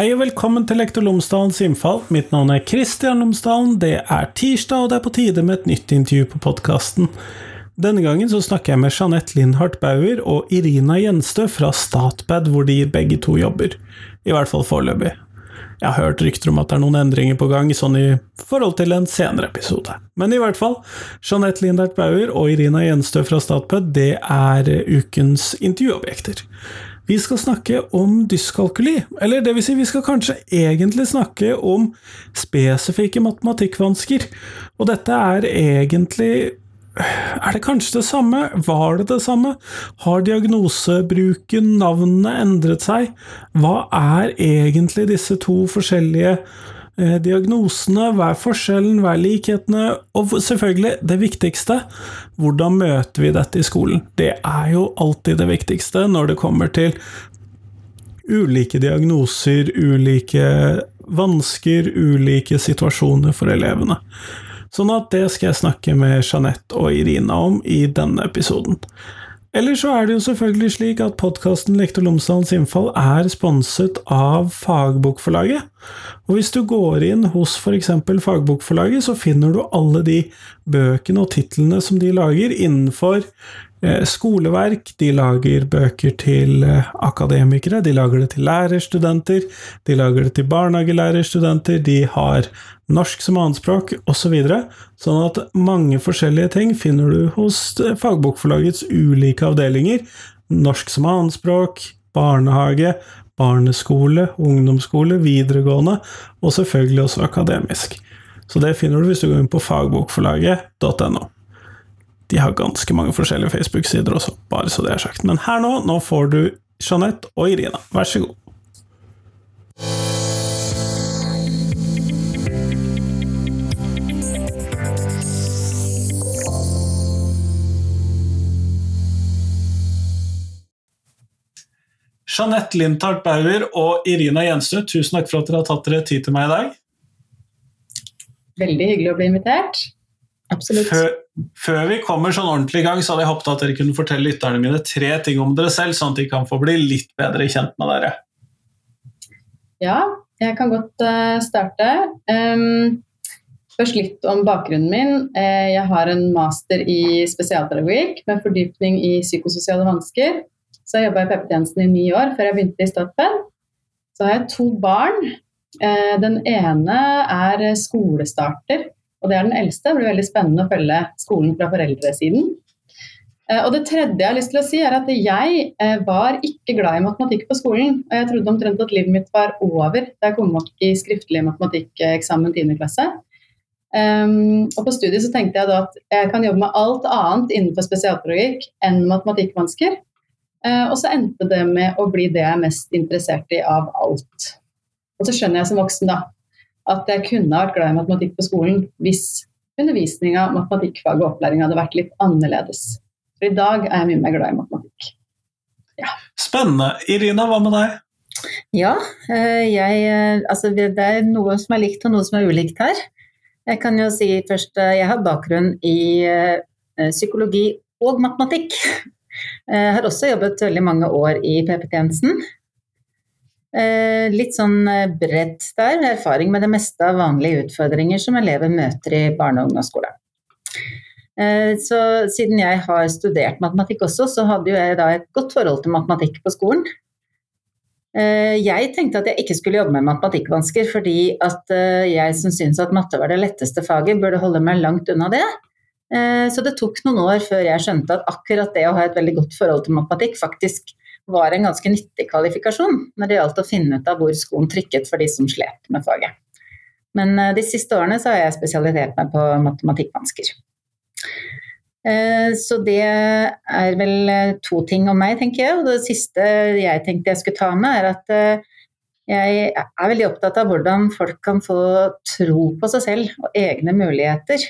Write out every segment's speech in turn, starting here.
Hei og velkommen til Lektor Lomsdalens innfall. Mitt navn er Kristian Lomsdalen. Det er tirsdag, og det er på tide med et nytt intervju på podkasten. Denne gangen så snakker jeg med Jeanette Lindhardt Bauer og Irina Gjenstø fra Statped, hvor de begge to jobber. I hvert fall foreløpig. Jeg har hørt rykter om at det er noen endringer på gang, sånn i forhold til en senere episode. Men i hvert fall, Jeanette Lindhardt Bauer og Irina Gjenstø fra Statped, det er ukens intervjuobjekter. Vi skal snakke om dyskalkuli, eller vil si, vi skal kanskje egentlig snakke om spesifikke matematikkvansker. Og dette er egentlig er det kanskje det samme? Var det det samme? Har diagnosebruken, navnene, endret seg? Hva er egentlig disse to forskjellige diagnosene, hva er forskjellen, hva er likhetene, og selvfølgelig, det viktigste, hvordan møter vi dette i skolen? Det er jo alltid det viktigste når det kommer til ulike diagnoser, ulike vansker, ulike situasjoner for elevene. Sånn at det skal jeg snakke med Jeanette og Irina om i denne episoden. Eller så er det jo selvfølgelig slik at podkasten Lektor Lomsdalens innfall er sponset av Fagbokforlaget. Og hvis du går inn hos f.eks. Fagbokforlaget, så finner du alle de bøkene og titlene som de lager innenfor skoleverk, de lager bøker til eh, akademikere, de lager det til lærerstudenter, de lager det til barnehagelærerstudenter, de har norsk som annetspråk osv. Så sånn at mange forskjellige ting finner du hos eh, fagbokforlagets ulike avdelinger. Norsk som annetspråk, barnehage, barneskole, ungdomsskole, videregående, og selvfølgelig også akademisk. Så det finner du hvis du går inn på fagbokforlaget.no. De har ganske mange forskjellige Facebook-sider også, bare så det er sagt. Men her nå, nå får du Jeanette og Irina. Vær så god. Jeanette Lindtart Bauer og Irina Jenstø, tusen takk for at dere har tatt dere tid til meg i dag. Veldig hyggelig å bli invitert. Absolutt. Før, før, vi kommer sånn ordentlig i gang, så hadde jeg håpet at dere kunne fortelle lytterne mine tre ting om dere selv, sånn at de kan få bli litt bedre kjent med dere. Ja, jeg kan godt uh, starte. Um, først litt om bakgrunnen min. Uh, jeg har en master i spesialpedagogikk med fordypning i psykososiale vansker. Så jeg jobba i PP-tjenesten i ni år før jeg begynte i Statped. Så har jeg to barn. Uh, den ene er skolestarter og det er den eldste. Det blir veldig spennende å følge skolen fra foreldresiden. Eh, og det tredje jeg har lyst til å si, er at jeg eh, var ikke glad i matematikk på skolen. Og jeg trodde omtrent at livet mitt var over da jeg kom opp i skriftlig matematikkeksamen 10. klasse. Um, og på studiet så tenkte jeg da at jeg kan jobbe med alt annet innenfor spesialpedagogikk enn matematikkvansker. Uh, og så endte det med å bli det jeg er mest interessert i av alt. Og så skjønner jeg som voksen da at jeg kunne vært glad i matematikk på skolen hvis undervisninga, matematikkfaget og opplæringa hadde vært litt annerledes. For i dag er jeg mye mer glad i matematikk. Ja. Spennende. Irina, hva med deg? Ja, eh, jeg, eh, altså det er noe som er likt og noe som er ulikt her. Jeg kan jo si først eh, jeg har bakgrunn i psykologi og matematikk. Jeg har også jobbet veldig mange år i PP-tjenesten. Eh, litt sånn eh, bredt der, erfaring med det meste av vanlige utfordringer som elever møter i barne- og ungdomsskole. Eh, så siden jeg har studert matematikk også, så hadde jeg da et godt forhold til matematikk på skolen. Jeg tenkte at jeg ikke skulle jobbe med matematikkvansker, fordi at jeg som syntes at matte var det letteste faget, burde holde meg langt unna det. Så det tok noen år før jeg skjønte at akkurat det å ha et veldig godt forhold til matematikk faktisk var en ganske nyttig kvalifikasjon når det gjaldt å finne ut av hvor skoen trykket for de som slet med faget. Men eh, de siste årene så har jeg spesialisert meg på matematikkvansker. Eh, så det er vel eh, to ting om meg, tenker jeg. Og det siste jeg tenkte jeg skulle ta med, er at jeg er veldig opptatt av hvordan folk kan få tro på seg selv og egne muligheter.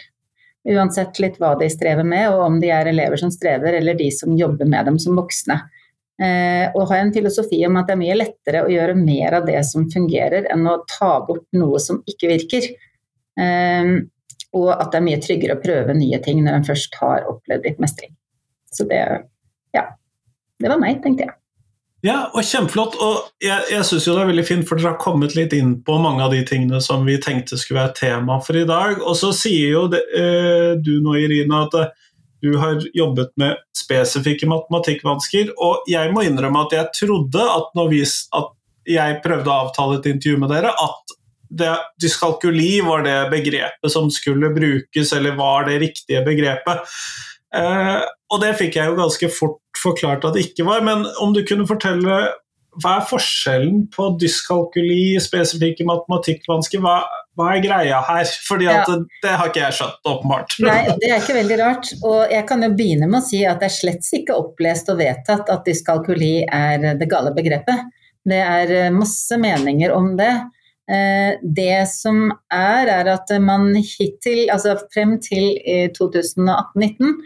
Uansett litt hva de strever med, og om de er elever som strever, eller de som jobber med dem som voksne. Eh, og har en filosofi om at det er mye lettere å gjøre mer av det som fungerer, enn å ta bort noe som ikke virker. Eh, og at det er mye tryggere å prøve nye ting når en først har opplevd litt mestring. Så det ja. Det var meg, tenkte jeg. Ja, og kjempeflott. Og jeg, jeg syns jo det er veldig fint, for dere har kommet litt inn på mange av de tingene som vi tenkte skulle være tema for i dag. Og så sier jo det, eh, du nå, Irina, at du har jobbet med spesifikke matematikkvansker. Og jeg må innrømme at jeg trodde at når jeg prøvde å avtale et intervju med dere, at det, dyskalkuli var det begrepet som skulle brukes, eller var det riktige begrepet. Eh, og det fikk jeg jo ganske fort forklart at det ikke var, men om du kunne fortelle hva er forskjellen på dyskalkuli, spesifikke matematikkvansker? Hva, hva, er greia her? Fordi ja. det, det, har ikke jeg skjønt, åpenbart. Nei, det er ikke veldig rart. Og jeg kan jo begynne med å si at det er slett ikke opplest og vedtatt at dyskalkuli er det gale begrepet. Det er masse meninger om det. Eh, det som er, er at man hittil, altså frem til 2018-2019,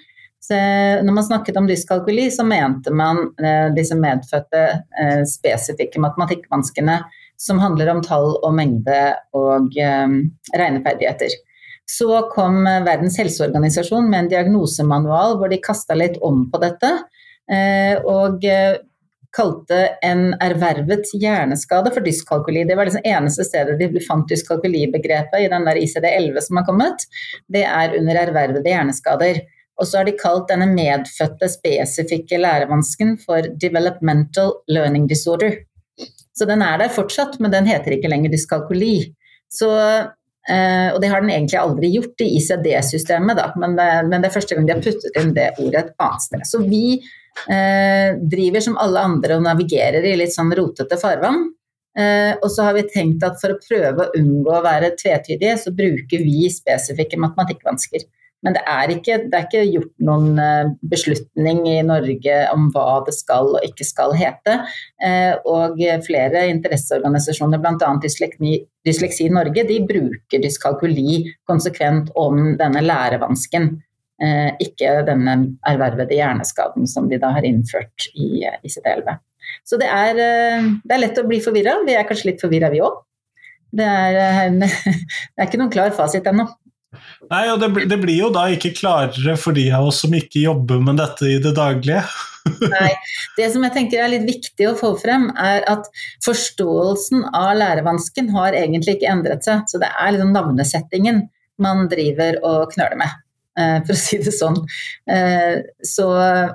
når man snakket om dyskalkuli, så mente man eh, disse medfødte eh, spesifikke matematikkvanskene som handler om tall og mengde og regneferdigheter. Så kom Verdens helseorganisasjon med en diagnosemanual hvor de kasta litt om på dette. Og kalte en ervervet hjerneskade for dyskalkuli. Det var det eneste stedet de fant dyskalkulibegrepet i den der ICD-11 som har kommet. Det er under ervervede hjerneskader. Og så har de kalt denne medfødte spesifikke lærevansken for developmental learning disorder. Så den er der fortsatt, men den heter ikke lenger dyskalkuli. Så, eh, og det har den egentlig aldri gjort i ICD-systemet, men, men, det er første gang de har puttet inn det ordet et annet sted. Så vi Eh, driver som alle andre og navigerer i litt sånn rotete farvann. Eh, og så har vi tenkt at for å prøve å unngå å være tvetydige, så bruker vi spesifikke matematikkvansker. Men det er, ikke, det er ikke gjort noen eh, beslutning i Norge om hva det skal og ikke skal hete. Og flere interesseorganisasjoner, bl.a. Dysleksi, Dysleksi Norge, de bruker dyskalkuli konsekvent om denne lærevansken. Eh, ikke denne ervervede hjerneskaden som de da har innført i ICD-11. Så det er, eh, det er, lett å bli forvirra. Vi er kanskje litt forvirra, vi òg. Det, eh, det, er ikke noen klar fasit ennå. Nei, og det, det, blir jo da ikke klarere for de av oss som ikke jobber med dette i det daglige. Nei, Det som jeg tenker er litt viktig å få frem, er at forståelsen av lærevansken har egentlig ikke endret seg. Så det er liksom navnesettingen man driver og knøler med. Eh, for å si det sånn. Eh, så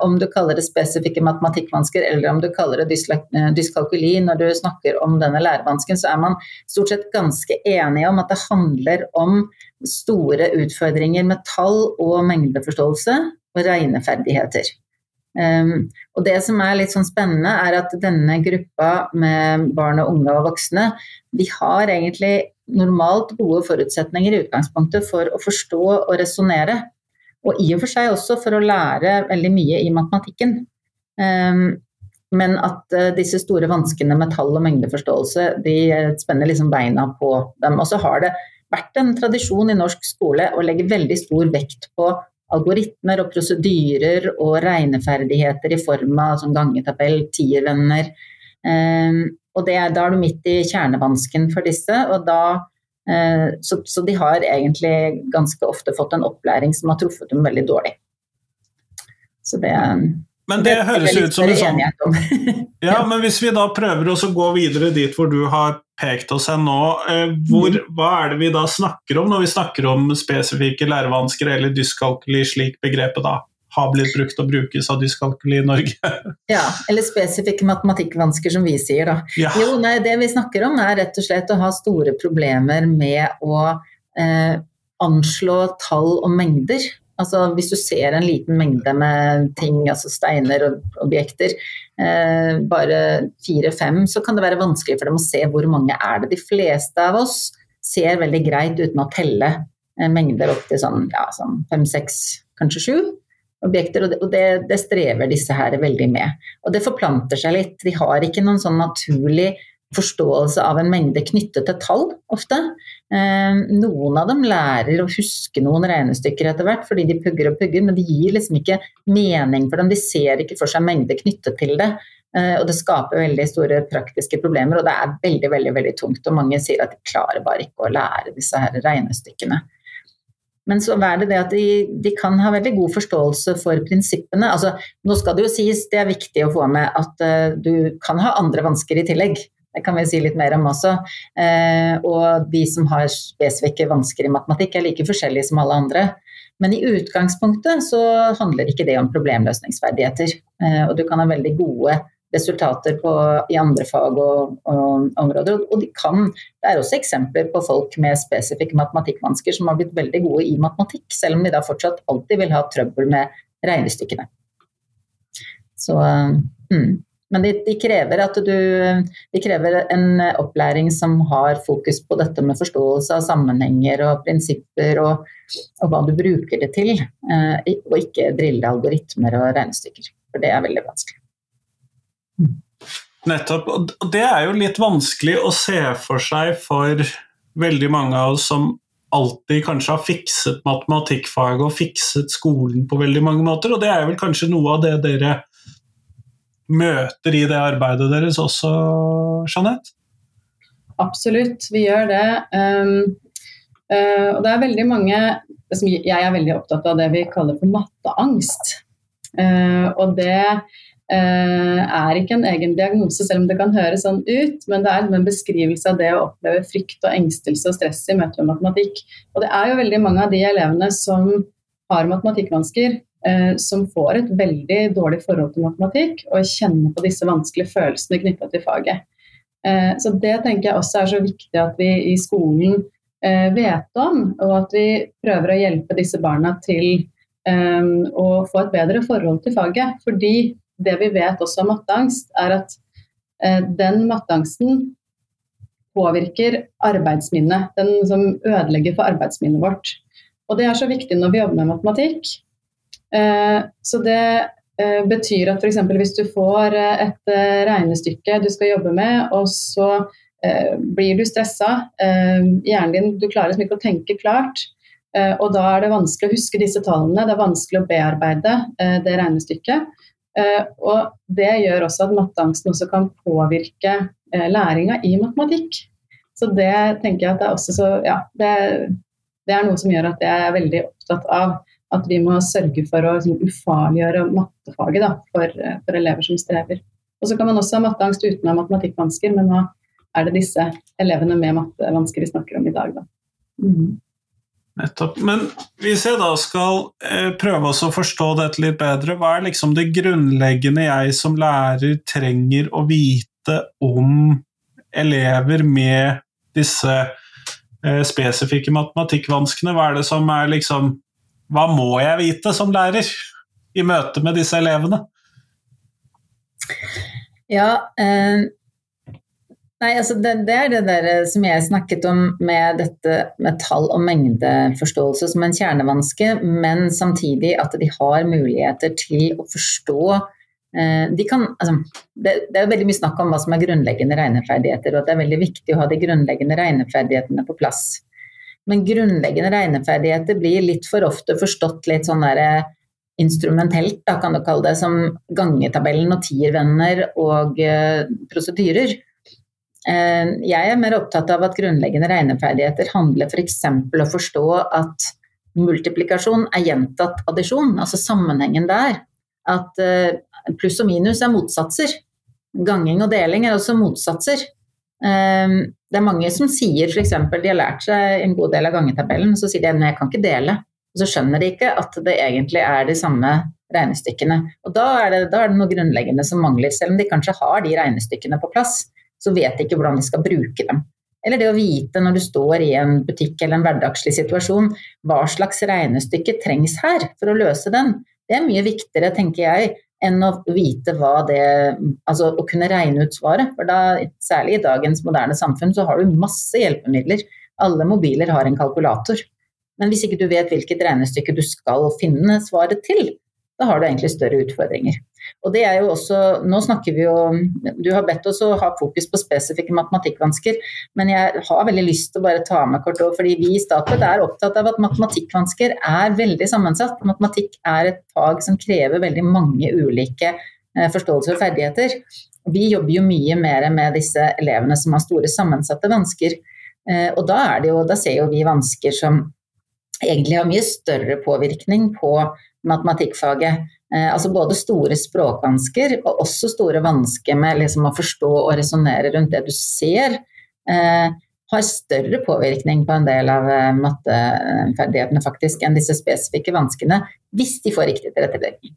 om du kaller det spesifikke matematikkvansker eller om du kaller det eh, dyskalkuli når du snakker om denne lærevansken, så er man stort sett ganske enige om at det handler om store utfordringer med tall og mengdeforståelse og regneferdigheter. Um, og det som er litt sånn spennende, er at denne gruppa med barn og unge og voksne, de har egentlig normalt gode forutsetninger i utgangspunktet for å forstå og resonnere. Og i og for seg også for å lære veldig mye i matematikken. Um, men at uh, disse store vanskene med tall og mengdeforståelse, de spenner liksom beina på dem. Og så har det vært en tradisjon i norsk skole å legge veldig stor vekt på algoritmer og prosedyrer og regneferdigheter i form av som gangetabell, tiervenner. Um, og det, da er du midt i kjernevansken for disse, og da eh, så, så, de har egentlig ganske ofte fått en opplæring som har truffet dem veldig dårlig. Så det men det, det høres ut som en sånn Ja, men hvis vi da prøver å gå videre dit hvor du har pekt oss hen nå, eh, hvor, mm. hva er det vi da snakker om når vi snakker om spesifikke lærevansker eller dyskalkuli, slik begrepet da har blitt brukt og brukes av dyskalkuli i Norge. ja, eller spesifikke matematikkvansker, som vi sier, da. Ja. Jo, nei, det vi snakker om er rett og slett å ha store problemer med å eh, anslå tall og mengder. Altså Hvis du ser en liten mengde med ting, altså steiner og objekter, eh, bare fire-fem, så kan det være vanskelig for dem å se hvor mange er det. De fleste av oss ser veldig greit uten å telle eh, mengder opp til sånn, ja, sånn fem, seks, kanskje sju objekter, og det, det, strever disse her veldig med. Og det forplanter seg litt. De har ikke noen sånn naturlig forståelse av en mengde knyttet til tall, ofte. Eh, noen av dem lærer å huske noen regnestykker etter hvert, fordi de pugger og pugger, men de gir liksom ikke mening for dem. De ser ikke for seg mengde knyttet til det. Eh, og det skaper veldig store praktiske problemer, og det er veldig, veldig, veldig tungt. Og mange sier at de klarer bare ikke å lære disse her regnestykkene. Men så er det det at de, de, kan ha veldig god forståelse for prinsippene. Altså, nå skal det jo sies, det er viktig å få med at uh, du kan ha andre vansker i tillegg. Det kan vi si litt mer om også. Uh, og de som har spesifikke vansker i matematikk er like forskjellige som alle andre. Men i utgangspunktet så handler ikke det om problemløsningsferdigheter. Uh, og du kan ha veldig gode resultater på, i andre fag og, og, områder. Og de kan, det er også eksempler på folk med spesifikke matematikkvansker som har blitt veldig gode i matematikk, selv om de da fortsatt alltid vil ha trøbbel med regnestykkene. Så, mm. Men de, de, krever at du De krever en opplæring som har fokus på dette med forståelse av sammenhenger og prinsipper og, og hva du bruker det til, eh, og ikke drille algoritmer og regnestykker. For det er veldig vanskelig. Nettopp. Og det er jo litt vanskelig å se for seg for veldig mange av oss som alltid kanskje har fikset matematikkfaget og fikset skolen på veldig mange måter, og det er vel kanskje noe av det dere møter i det arbeidet deres også, Jeanette? Absolutt, vi gjør det. Um, uh, og det er veldig mange Jeg er veldig opptatt av det vi kaller for matteangst. Uh, og det er ikke en egen diagnose, selv om det kan høres sånn ut. Men det er en beskrivelse av det å oppleve frykt og engstelse og stress i møte med matematikk. Og det er jo veldig mange av de elevene som har matematikkvansker, eh, som får et veldig dårlig forhold til matematikk og kjenner på disse vanskelige følelsene knytta til faget. Eh, så det tenker jeg også er så viktig at vi i skolen vet om, og at vi prøver å hjelpe disse barna til å få et bedre forhold til faget. Fordi det vi vet også om matteangst, er at eh, den matteangsten påvirker arbeidsminnet. Den som ødelegger for arbeidsminnet vårt. Og det er så viktig når vi jobber med matematikk. Eh, så det eh, betyr at f.eks. hvis du får et regnestykke du skal jobbe med, og så blir du stressa, hjernen din du klarer liksom ikke å tenke klart. Og da er det vanskelig å huske disse tallene, det er vanskelig å bearbeide det regnestykket. Eh, og det gjør også at matteangsten også kan påvirke eh, læringa i matematikk. Så det tenker jeg at det er også så Ja, det, det er noe som gjør at jeg er veldig opptatt av at vi må sørge for å liksom, ufarliggjøre mattefaget da, for, for, elever som strever. Og så kan man også ha matteangst uten å ha matematikkvansker, men nå er det disse elevene med mattevansker vi snakker om i dag. Da. Mm. Nettopp. Men hvis jeg da skal eh, prøve å forstå dette litt bedre, hva er liksom det grunnleggende jeg som lærer trenger å vite om elever med disse eh, spesifikke matematikkvanskene? Hva er det som er liksom Hva må jeg vite som lærer i møte med disse elevene? Ja, eh, Nei, altså det, det, er det der eh, som jeg snakket om med dette med tall- og mengdeforståelse som en kjernevanske, men samtidig at de har muligheter til å forstå eh, de kan, altså, det, det, er veldig mye snakk om hva som er grunnleggende regneferdigheter, og at det er veldig viktig å ha de grunnleggende regneferdighetene på plass. Men grunnleggende regneferdigheter blir litt for ofte forstått litt sånn derre eh, instrumentelt, da, kan du kalle det, som gangetabellen og tiervenner og eh, prosedyrer. Eh, jeg er mer opptatt av at grunnleggende regneferdigheter handler f.eks. For å forstå at multiplikasjon er gjentatt addisjon, altså sammenhengen der. At eh, pluss og minus er motsatser. Ganging og deling er også motsatser. Eh, det er mange som sier f.eks. de har lært seg en god del av gangetabellen, så sier de at jeg kan ikke dele. Og så skjønner de ikke at det egentlig er de samme regnestykkene. Og da er, det, da er det noe grunnleggende som mangler, selv om de kanskje har de regnestykkene på plass så vet de ikke hvordan de skal bruke dem. Eller det å vite når du står i en butikk eller en hverdagslig situasjon, hva slags regnestykke trengs her for å løse den. Det er mye viktigere, tenker jeg, enn å vite hva det Altså å kunne regne ut svaret. For da, særlig i dagens moderne samfunn, så har du masse hjelpemidler. Alle mobiler har en kalkulator. Men hvis ikke du vet hvilket regnestykke du skal finne svaret til, da har du egentlig større utfordringer. Og det er jo også, Nå snakker vi jo Du har bedt oss å ha fokus på spesifikke matematikkvansker, men jeg har veldig lyst til å bare ta med kort òg, fordi vi i Statped er opptatt av at matematikkvansker er veldig sammensatt. Matematikk er et fag som krever veldig mange ulike eh, forståelser og ferdigheter. Vi jobber jo mye mer med disse elevene som har store sammensatte vansker. Eh, og da, jo, da ser jo vi vansker som egentlig har mye større påvirkning på matematikkfaget. Eh, altså både store språkvansker og også store vansker med liksom å forstå og resonnere rundt det du ser. Eh, har større påvirkning på en del av eh, matteferdighetene faktisk enn disse spesifikke vanskene, hvis de får riktig tilrettelegging.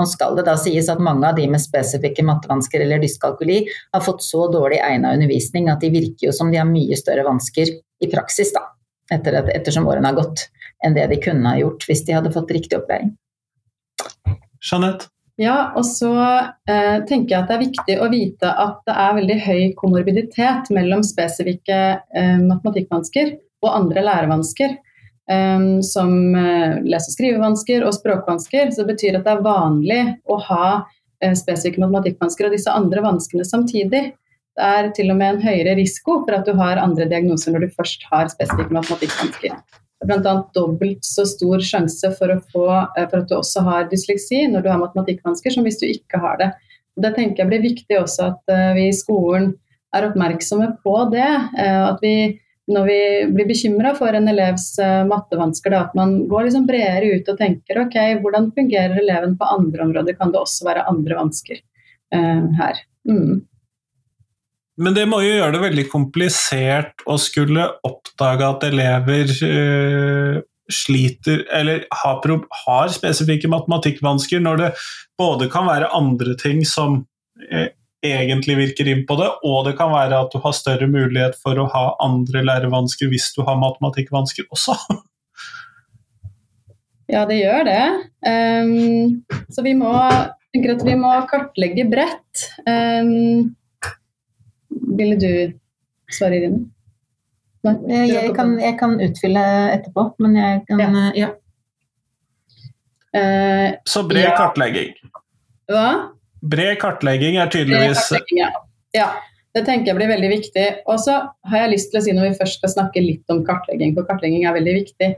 Og skal det da sies at mange av de med spesifikke mattevansker eller dyskalkuli har fått så dårlig egna undervisning at de virker jo som de har mye større vansker i praksis, da, etter, ettersom årene har gått, enn det de kunne ha gjort hvis de hadde fått riktig opplæring. Jeanette? Ja, og så eh, tenker jeg at det er viktig å vite at det er veldig høy komorbiditet mellom spesifikke eh, matematikkvansker og andre lærevansker. Eh, som eh, lese- og skrivevansker og språkvansker. Så det betyr at det er vanlig å ha eh, spesifikke matematikkvansker og disse andre vanskene samtidig. Det er til og med en høyere risiko for at du har andre diagnoser når du først har spesifikke matematikkvansker bl.a. dobbelt så stor sjanse for, få, eh, for, at du også har dysleksi når du har matematikkvansker, som hvis du ikke har det. Det tenker jeg blir viktig også at eh, vi i skolen er oppmerksomme på det. Eh, at vi når vi blir bekymra for en elevs mattevansker, at man går liksom bredere ut og tenker ok, hvordan fungerer eleven på andre områder, kan det også være andre vansker her. Mm. Men det må jo gjøre det veldig komplisert å skulle oppdage at elever øh, sliter eller har, har, spesifikke matematikkvansker, når det både kan være andre ting som øh, egentlig virker inn på det, og det kan være at du har større mulighet for å ha andre lærevansker hvis du har matematikkvansker også. Ja, det gjør det. Um, så vi må, tenker at vi må kartlegge bredt. Um, ville du svare, Irine? Nei, jeg, kan, jeg, kan, utfylle etterpå, men jeg kan Ja. ja. Uh, Så bred ja. kartlegging. Hva? Bred kartlegging er tydeligvis kartlegging, ja. ja. Det tenker jeg blir veldig viktig. Og så har jeg lyst til å si når vi først skal snakke litt om kartlegging, for kartlegging er veldig viktig.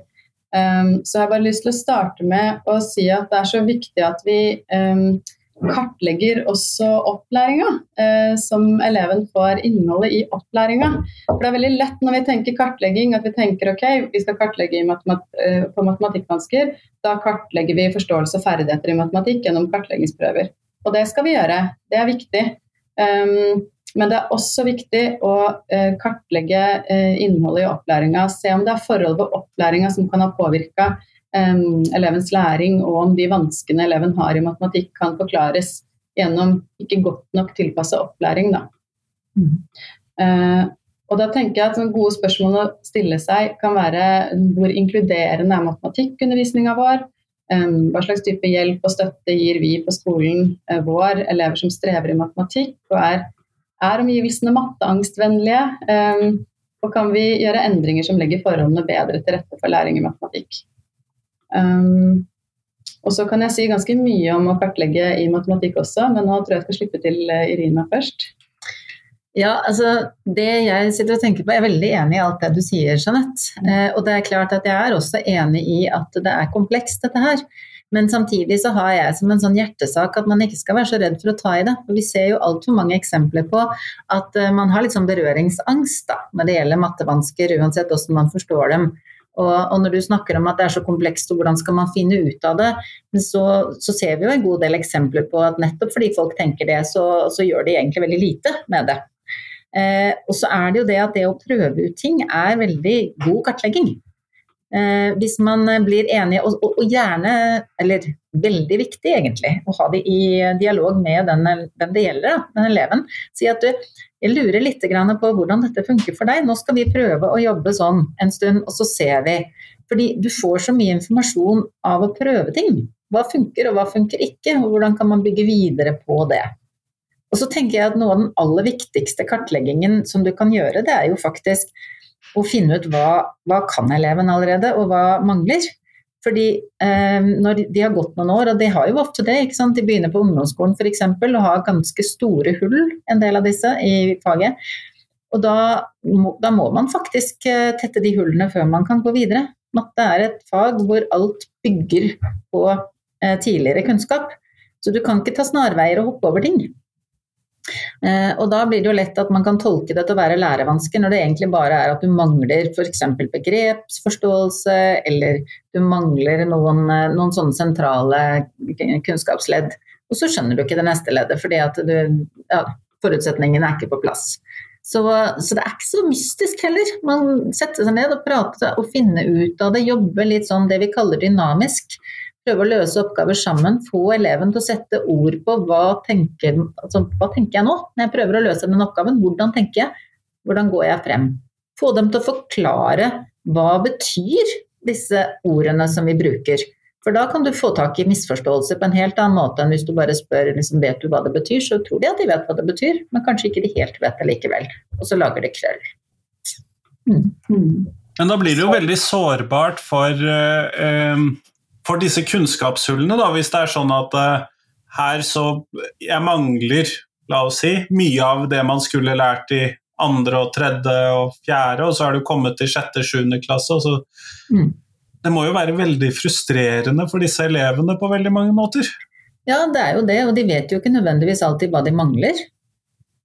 Um, så jeg har bare lyst til å starte med å si at det er så viktig at vi um, kartlegger også opplæringa, eh, som eleven får innholdet i opplæringa. For det er veldig lett når vi tenker kartlegging, at vi tenker ok, vi skal kartlegge matemat eh, på matematikkvansker. Da kartlegger vi forståelse og ferdigheter i matematikk gjennom kartleggingsprøver. Og det skal vi gjøre, det er viktig. Um, men det er også viktig å uh, kartlegge uh, innholdet i opplæringa. Se om det er forhold ved opplæringa som kan ha påvirka elevens læring, og om de vanskene eleven har i matematikk kan forklares gjennom ikke godt nok tilpassa opplæring. Da. Mm. Uh, og da tenker jeg at Gode spørsmål å stille seg kan være hvor inkluderende er matematikkundervisninga vår? Hva slags type hjelp og støtte gir vi på skolen uh, vår, elever som strever i matematikk? og Er, er omgivelsene matteangstvennlige? Og kan vi gjøre endringer som legger forholdene bedre til rette for læring i matematikk? Um, og så kan jeg si ganske mye om å kartlegge i matematikk også, men nå tror jeg jeg skal slippe til eh, Irina først. Ja, altså Det jeg sitter og tenker på, jeg er veldig enig i alt det du sier, Jeanette. Eh, og det er klart at jeg er også enig i at det er komplekst, dette her. Men samtidig så har jeg som en sånn hjertesak at man ikke skal være så redd for å ta i det. For vi ser jo altfor mange eksempler på at uh, man har litt sånn berøringsangst da, når det gjelder mattevansker, uansett hvordan man forstår dem. Og, og, når du snakker om at det er så komplekst og hvordan skal man finne ut av det, så, så ser vi jo en god del eksempler på at nettopp fordi folk tenker det, så, så gjør de egentlig veldig lite med det. Eh, og så er det jo det at det å prøve ut ting er veldig god kartlegging. Eh, hvis man blir enig, og, og, og, gjerne, eller veldig viktig egentlig, å ha det i dialog med den, den det gjelder, den eleven. Si at du, jeg lurer litt på hvordan dette funker for deg. Nå skal vi prøve å jobbe sånn en stund, og så ser vi. Fordi du får så mye informasjon av å prøve ting. Hva funker, og hva funker ikke, og hvordan kan man bygge videre på det. Og så tenker jeg at Noe av den aller viktigste kartleggingen som du kan gjøre, det er jo faktisk å finne ut hva, hva kan eleven allerede, og hva mangler. Fordi eh, når de har gått noen år, og de har jo ofte det, ikke sant? de begynner på ungdomsskolen f.eks. og har ganske store hull, en del av disse, i faget. Og da må, da må man faktisk eh, tette de hullene før man kan gå videre. Matte er et fag hvor alt bygger på eh, tidligere kunnskap. Så du kan ikke ta snarveier og hoppe over ting. Eh, og da blir det jo lett at man kan tolke det til å være lærevansker, når det egentlig bare er at du mangler f.eks. begrepsforståelse, eller du mangler noen, eh, noen sånne sentrale kunnskapsledd. Og så skjønner du ikke det neste leddet, fordi at du, ja, forutsetningene er ikke på plass. Så, så, det er ikke så mystisk heller. Man setter seg ned og prater og finner ut av det, jobber litt sånn det vi kaller dynamisk prøve å løse oppgaver sammen, få eleven til å sette ord på hva tenker, altså, hva tenker jeg nå når jeg prøver å løse den oppgaven. Hvordan tenker jeg? Hvordan går jeg frem? Få dem til å forklare hva betyr disse ordene som vi bruker. For da kan du få tak i misforståelse på en helt annen måte enn hvis du bare spør liksom, vet du hva det betyr, så tror de at de vet hva det betyr, men kanskje ikke de helt vet det likevel. Og så lager det krøll. Mm. Men da blir det jo veldig sårbart for uh, for disse kunnskapshullene, da, hvis det er sånn at uh, her så Jeg mangler, la oss si, mye av det man skulle lært i andre og tredje og fjerde, og så har du kommet til sjette, sjuende klasse. og så mm. Det må jo være veldig frustrerende for disse elevene på veldig mange måter? Ja, det er jo det, og de vet jo ikke nødvendigvis alltid hva de mangler.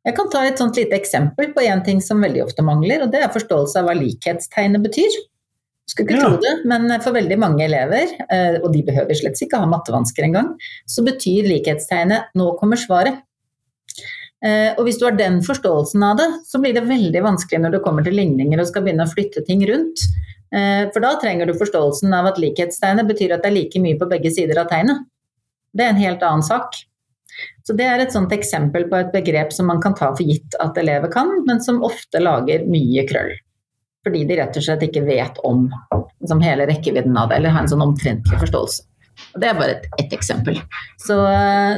Jeg kan ta et sånt lite eksempel på en ting som veldig ofte mangler, og det er forståelse av hva likhetstegnet betyr. Skulle ikke ja. tro det, men for veldig mange elever, eh, og de behøver slett ikke ha mattevansker engang, så betyr likhetstegnet 'nå kommer svaret'. Eh, og hvis du har den forståelsen av det, så blir det veldig vanskelig når du kommer til ligninger og skal begynne å flytte ting rundt. Eh, for da trenger du forståelsen av at likhetstegnet betyr at det er like mye på begge sider av tegnet. Det er en helt annen sak. Så det er et sånt eksempel på et begrep som man kan ta for gitt at elever kan, men som ofte lager mye krøll fordi de rett og slett ikke vet om liksom, hele rekkevidden av det, eller har en sånn omtrentlig forståelse. Og det er bare et, et eksempel. Så,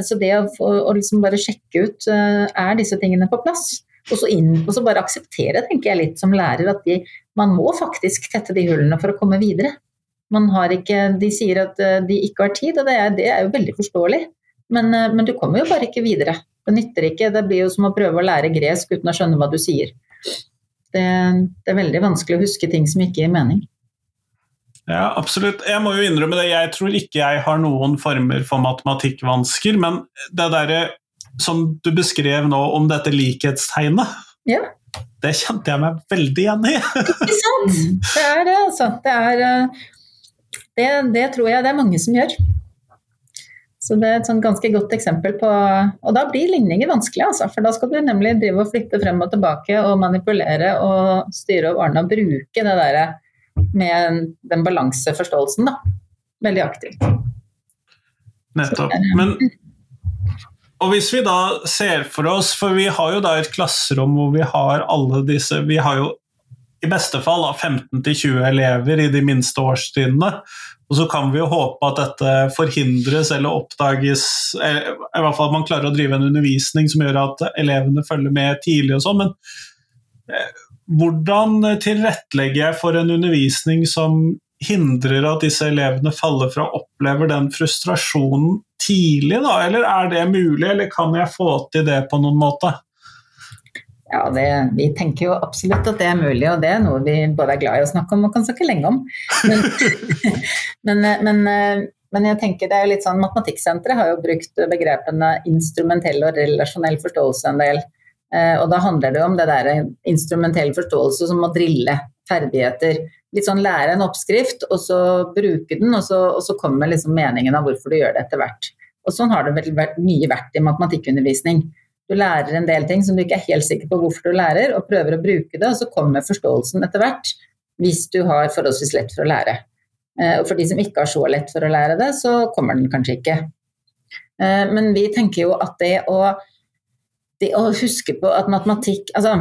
så, det å, å liksom bare sjekke ut eh, er disse tingene på plass, og så, inn, og så bare akseptere, tenker jeg litt som lærer, at de, man må faktisk tette de hullene for å komme videre. Ikke, de sier at eh, de ikke har tid, og det er, det er jo veldig forståelig. Men, eh, men, du kommer jo bare ikke videre. Det nytter ikke. Det blir jo som å prøve å lære gresk uten å skjønne hva du sier. Det, det, er veldig vanskelig å huske ting som ikke gir mening. Ja, absolutt. Jeg må jo innrømme det, jeg tror ikke jeg har noen former for matematikkvansker, men det derre som du beskrev nå om dette likhetstegnet, ja. det kjente jeg meg veldig igjen i. ikke sant? Det er det, altså. Det, er, eh, det, det tror jeg det er mange som gjør. Så det er et ganske godt eksempel på Og da blir ligninger vanskelig, altså. For da skal du nemlig drive og flytte frem og tilbake og manipulere og styre og ordne og bruke det derre med den balanseforståelsen, da. Veldig aktivt. Nettopp. Men og hvis vi da ser for oss, for vi har jo da et klasserom hvor vi har alle disse Vi har jo i beste fall 15-20 elever i de minste årstrinnene. Og så kan vi jo håpe at dette forhindres eller oppdages I hvert fall at man klarer å drive en undervisning som gjør at elevene følger med tidlig og sånn. Men eh, hvordan tilrettelegger jeg for en undervisning som hindrer at disse elevene faller fra og opplever den frustrasjonen tidlig, da? Eller er det mulig, eller kan jeg få til det på noen måte? Ja, det, Vi tenker jo absolutt at det er mulig, og det er noe vi både er glad i å snakke om og kan snakke lenge om. Men, men, men, men, jeg tenker det er jo litt sånn, Matematikksenteret har jo brukt begrepene instrumentell og relasjonell forståelse en del. Eh, og da handler det om det der instrumentell forståelse som å drille ferdigheter. Litt sånn lære en oppskrift, og så bruke den, og så, og så kommer liksom meningen av hvorfor du gjør det etter hvert. Og sånn har det vel vært, mye vært i matematikkundervisning. Du lærer en del ting som du ikke er helt sikker på hvorfor du lærer, og prøver å bruke det, og så kommer forståelsen etter hvert, hvis du har forholdsvis lett for å lære. Eh, og for de som ikke har så lett for å lære det, så kommer den kanskje ikke. Eh, men vi tenker jo at det å, det å huske på at matematikk altså,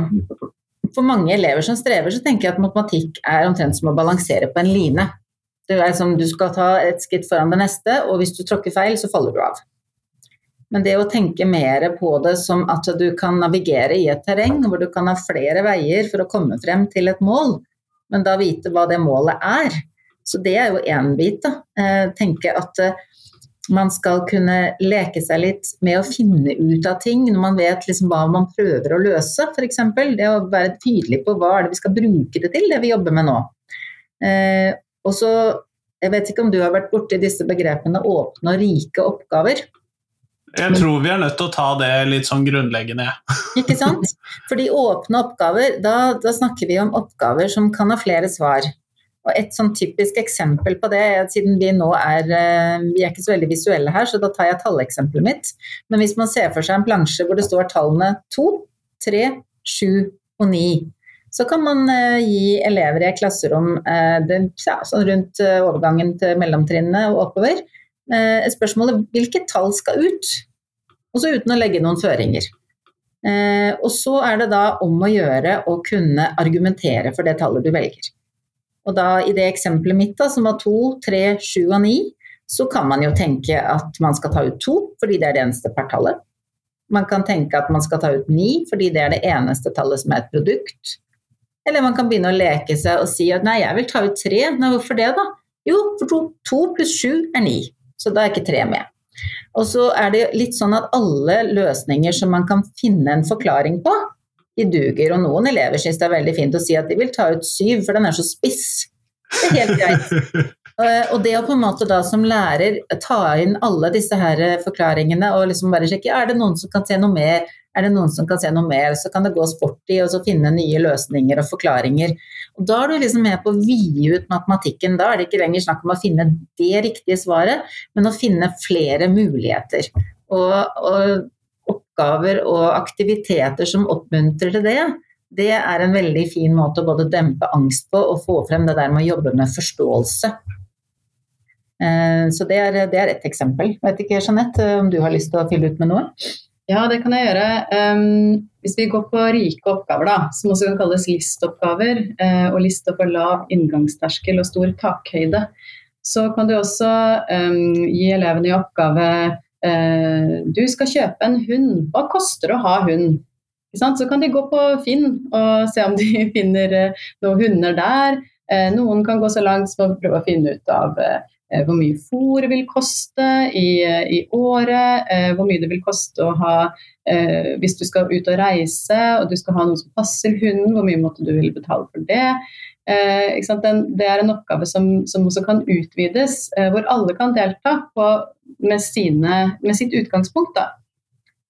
For mange elever som strever, så tenker jeg at matematikk er omtrent som å balansere på en line. Det er som du skal ta et skritt foran det neste, og hvis du tråkker feil, så faller du av. Men det å tenke mer på det som at du kan navigere i et terreng hvor du kan ha flere veier for å komme frem til et mål, men da vite hva det målet er. Så det er jo én bit. da. Eh, tenke at eh, man skal kunne leke seg litt med å finne ut av ting når man vet liksom hva man prøver å løse, f.eks. Det å være tydelig på hva er det vi skal bruke det til, det vi jobber med nå. Eh, og så, Jeg vet ikke om du har vært borti disse begrepene åpne og rike oppgaver. Jeg tror vi er nødt til å ta det litt sånn grunnleggende. Ikke sant? Fordi åpne oppgaver, da, da, snakker vi om oppgaver som kan ha flere svar. Og et sånn typisk eksempel på det, siden vi nå er eh, Vi er ikke så veldig visuelle her, så da tar jeg talleksempelet mitt. Men hvis man ser for seg en plansje hvor det står tallene 2, 3, 7 og 9, så kan man eh, gi elever i et klasserom det, ja, sånn rundt overgangen til mellomtrinnet og oppover et spørsmål hvilke tall skal ut? også uten å legge noen føringer. Eh, og så er det da om å gjøre å kunne argumentere for det tallet du velger. Og da i det eksempelet mitt, da, som var to, tre, sju og ni, så kan man jo tenke at man skal ta ut to, fordi det er det eneste partallet. Man kan tenke at man skal ta ut ni, fordi det er det eneste tallet som er et produkt. Eller man kan begynne å leke seg og si at nei, jeg vil ta ut tre. Nei, hvorfor det, da? Jo, for to, to pluss sju er ni, så da er ikke tre med. Og så er det litt sånn at alle løsninger som man kan finne en forklaring på, de duger. Og noen elever syns det er veldig fint å si at de vil ta ut syv, for den er så spiss. Det er helt greit. Eh, og det å på en måte da som lærer ta inn alle disse her forklaringene og liksom bare sjekke er det noen som kan se noe mer, er det noen som kan se noe mer, så kan det gå sport i og så finne nye løsninger og forklaringer. Og Da er du liksom med på å vide ut matematikken. Da er det ikke lenger snakk om å finne det riktige svaret, men å finne flere muligheter. Og, og oppgaver og aktiviteter som oppmuntrer til det, det er en veldig fin måte å både dempe angst på og få frem det der med å jobbe med forståelse. Eh, så det er, det er ett eksempel. Vet ikke, Jeanette, om du har lyst til å fylle ut med noe? Ja, det kan jeg gjøre. Um, hvis vi går på rike oppgaver, da, som også kan kalles listoppgaver, uh, og liste for lav inngangsterskel og stor takhøyde, så kan du også um, gi elevene i oppgave uh, Du skal kjøpe en hund. Hva koster det å ha hund? Så kan de gå på Finn og se om de finner uh, noen hunder der. Noen kan gå så langt som å prøve å finne ut av Eh, hvor mye fôr vil koste i, i, året, eh, hvor mye det vil koste å ha eh, hvis du skal ut og reise og du skal ha noe som passer hunden, hvor mye måtte du vil betale for det. Den, det er en oppgave som, som også kan utvides, hvor alle kan delta på, med, sine, med, sitt utgangspunkt.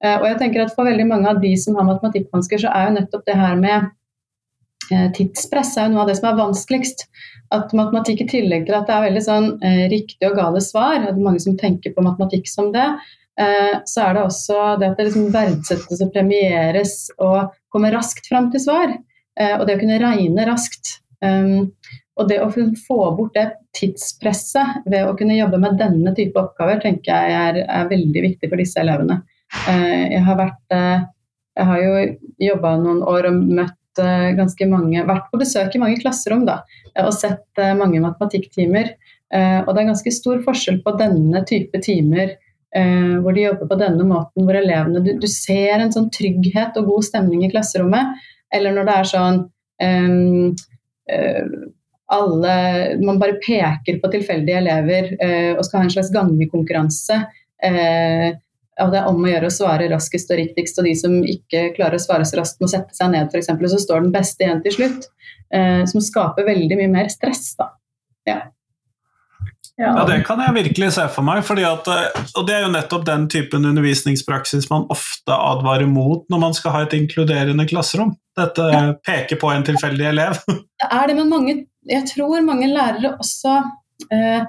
Og jeg tenker at For veldig mange av de som har matematikkvansker, så er jo nettopp det her med tidspress er jo noe av det som er vanskeligst at matematikk i tillegg til at det er veldig sånn eh, og gale svar, det er mange som tenker på matematikk som det, eh, så er det også det at det liksom verdsettes og premieres og kommer raskt fram til svar. Eh, og det å kunne regne raskt. Um, og det å få bort det tidspresset ved å kunne jobbe med denne type oppgaver, tenker jeg er, er veldig viktig for disse elevene. Jeg har vært jeg har jo jobba noen år og møtt uh, ganske mange, vært på besøk i mange klasserom da, og sett uh, mange matematikktimer. Og det er ganske stor forskjell på denne type timer hvor de jobber på denne måten, hvor elevene du, du, ser en sånn trygghet og god stemning i klasserommet, eller når det er sånn um, alle, Man bare peker på tilfeldige elever og skal ha en slags gangekonkurranse. Uh, og det er om å gjøre å svare raskest og riktigst, og de som ikke klarer å svare så raskt, må sette seg ned, f.eks., og så står den beste igjen til slutt. Eh, som skaper veldig mye mer stress, da. Ja. Ja. ja. det kan jeg virkelig se for meg. At, eh, og det er jo nettopp den typen undervisningspraksis man ofte advarer mot når man skal ha et inkluderende klasserom. Dette ja. peker på en tilfeldig elev. Det er det, men mange, jeg tror mange lærere også eh,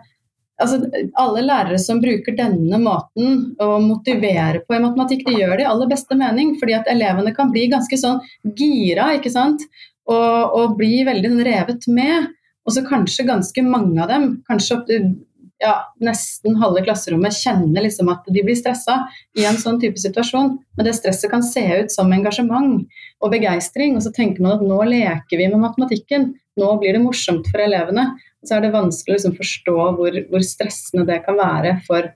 altså, alle lærere som bruker denne måten å motivere på i matematikk, de gjør det i aller beste mening, fordi at elevene kan bli ganske sånn gira, ikke sant, og, og bli veldig revet med. Og så kanskje ganske mange av dem, kanskje opptil ja, nesten halve klasserommet kjenner liksom at de blir stressa i en sånn type situasjon. Men det stresset kan se ut som engasjement og begeistring, og så tenker man at nå leker vi med matematikken. Nå blir det morsomt for elevene så er det vanskelig å liksom forstå hvor, hvor, stressende det kan være for,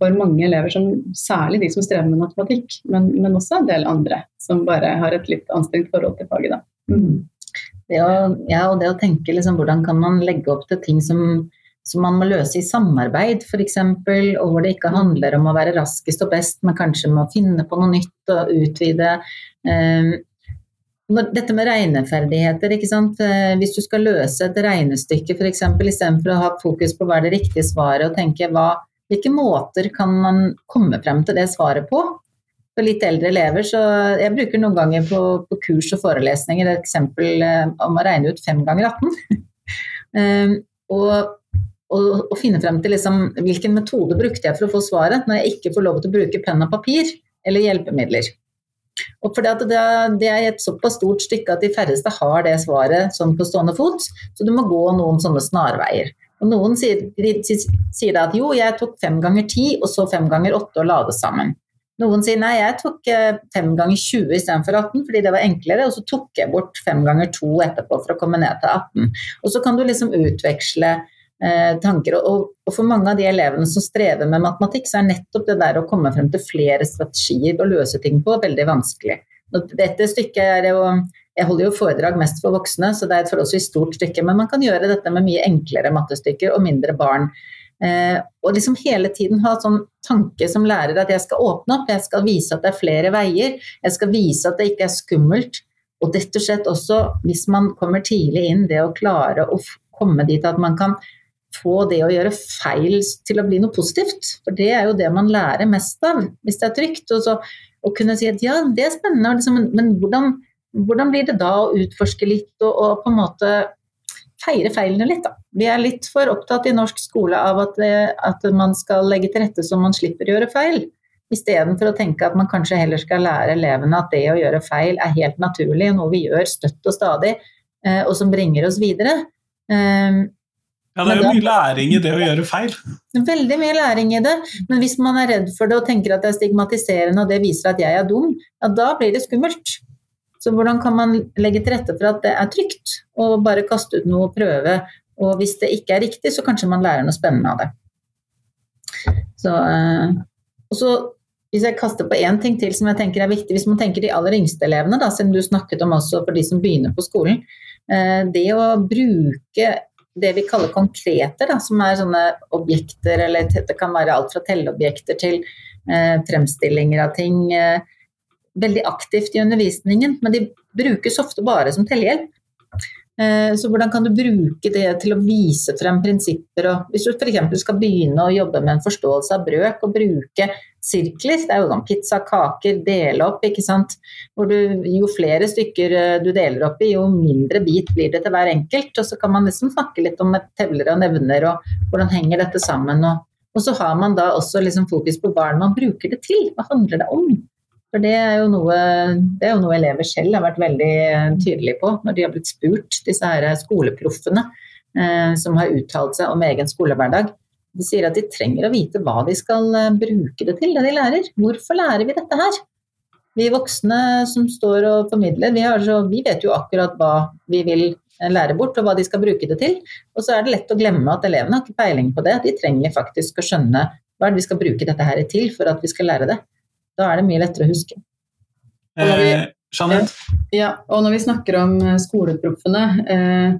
for, mange elever, som, særlig de som strever med matematikk, men, men, også en del andre som bare har et litt anstrengt forhold til faget. Mm. Det å, ja, og det å tenke liksom, hvordan kan man legge opp til ting som, som man må løse i samarbeid, f.eks., og hvor det ikke handler om å være raskest og best, men kanskje med å finne på noe nytt og utvide. Um, dette med regneferdigheter, ikke sant. Eh, hvis du skal løse et regnestykke f.eks. istedenfor å ha fokus på hva er det riktige svaret og tenke hva, hvilke måter kan man komme frem til det svaret på? For litt eldre elever, så Jeg bruker noen ganger på, på kurs og forelesninger et eksempel eh, om å regne ut fem ganger 18. um, og, og, finne frem til liksom, hvilken metode brukte jeg for å få svaret, når jeg ikke får lov til å bruke penn og papir eller hjelpemidler. Og fordi det, det, er et såpass stort stykke at de færreste har det svaret sånn på stående fot, så du må gå noen sånne snarveier. Og Noen sier, sier at jo, jeg tok fem ganger ti og så fem ganger åtte og la det sammen. Noen sier nei, jeg tok eh, fem ganger 20 istedenfor 18 fordi det var enklere, og så tok jeg bort fem ganger to etterpå for å komme ned til 18. Og så kan du liksom utveksle tanker. Og, og, for mange av de elevene som strever med matematikk, så er nettopp det der å komme frem til flere strategier og løse ting på veldig vanskelig. Dette stykket er jo jeg holder jo foredrag mest for voksne, så det er et forholdsvis stort stykke. Men man kan gjøre dette med mye enklere mattestykker og mindre barn. Eh, og liksom hele tiden ha sånn tanke som lærer at jeg skal åpne opp, jeg skal vise at det er flere veier, jeg skal vise at det ikke er skummelt. Og rett og slett også, hvis man kommer tidlig inn, det å klare å komme dit at man kan få det å gjøre feil til å bli noe positivt. For det er jo det man lærer mest av, hvis det er trygt. Og så å kunne si at ja, det er spennende, liksom, men, hvordan hvordan blir det da å utforske litt og, og på en måte feire feilene litt, da. Vi er litt for opptatt i norsk skole av at, at man skal legge til rette så man slipper å gjøre feil. Istedenfor å tenke at man kanskje heller skal lære elevene at det å gjøre feil er helt naturlig, noe vi gjør støtt og stadig, eh, og som bringer oss videre. Um, ja, det er jo mye læring i det å gjøre feil. Veldig mye læring i det. Men hvis man er redd for det og tenker at det er stigmatiserende og det viser at jeg er dum, ja da blir det skummelt. Så hvordan kan man legge til rette for at det er trygt, å bare kaste ut noe og prøve. Og hvis det ikke er riktig, så kanskje man lærer noe spennende av det. Så, eh, og så hvis jeg kaster på én ting til som jeg tenker er viktig, hvis man tenker de aller yngste elevene, da, siden du snakket om også for de som begynner på skolen. Eh, det å bruke det vi kaller konkreter, da, som er sånne objekter, eller det kan være alt fra telleobjekter til eh, fremstillinger av ting. Eh, veldig aktivt i undervisningen, men de brukes ofte bare som tellehjelp. Eh, så hvordan kan du bruke det til å vise frem prinsipper og Hvis du f.eks. skal begynne å jobbe med en forståelse av brøk og bruke sirkler, det er jo sånn pizza, kaker, dele opp, ikke sant. Du, jo flere stykker eh, du deler opp i, jo mindre bit blir det til hver enkelt. Og så kan man liksom snakke litt om tevler og nevner og hvordan henger dette sammen. Og, og så har man da også liksom fokus på hva man bruker det til. Hva handler det om? For det er, jo noe, det er jo noe elever selv har vært veldig tydelige på når de har blitt spurt, disse her skoleproffene eh, som har uttalt seg om egen skolehverdag. De sier at de trenger å vite hva de skal eh, bruke det til, det de lærer. Hvorfor lærer vi dette her? Vi voksne som står og formidler, vi, så, vi vet jo akkurat hva vi vil lære bort, og hva de skal bruke det til. Og så er det lett å glemme at elevene har ikke peiling på det. De trenger faktisk å skjønne hva er det vi skal bruke dette her til for at vi skal lære det. Da er det mye lettere å huske. Eh, Jeanette? Ja, og når vi snakker om eh, skoleproffene, eh,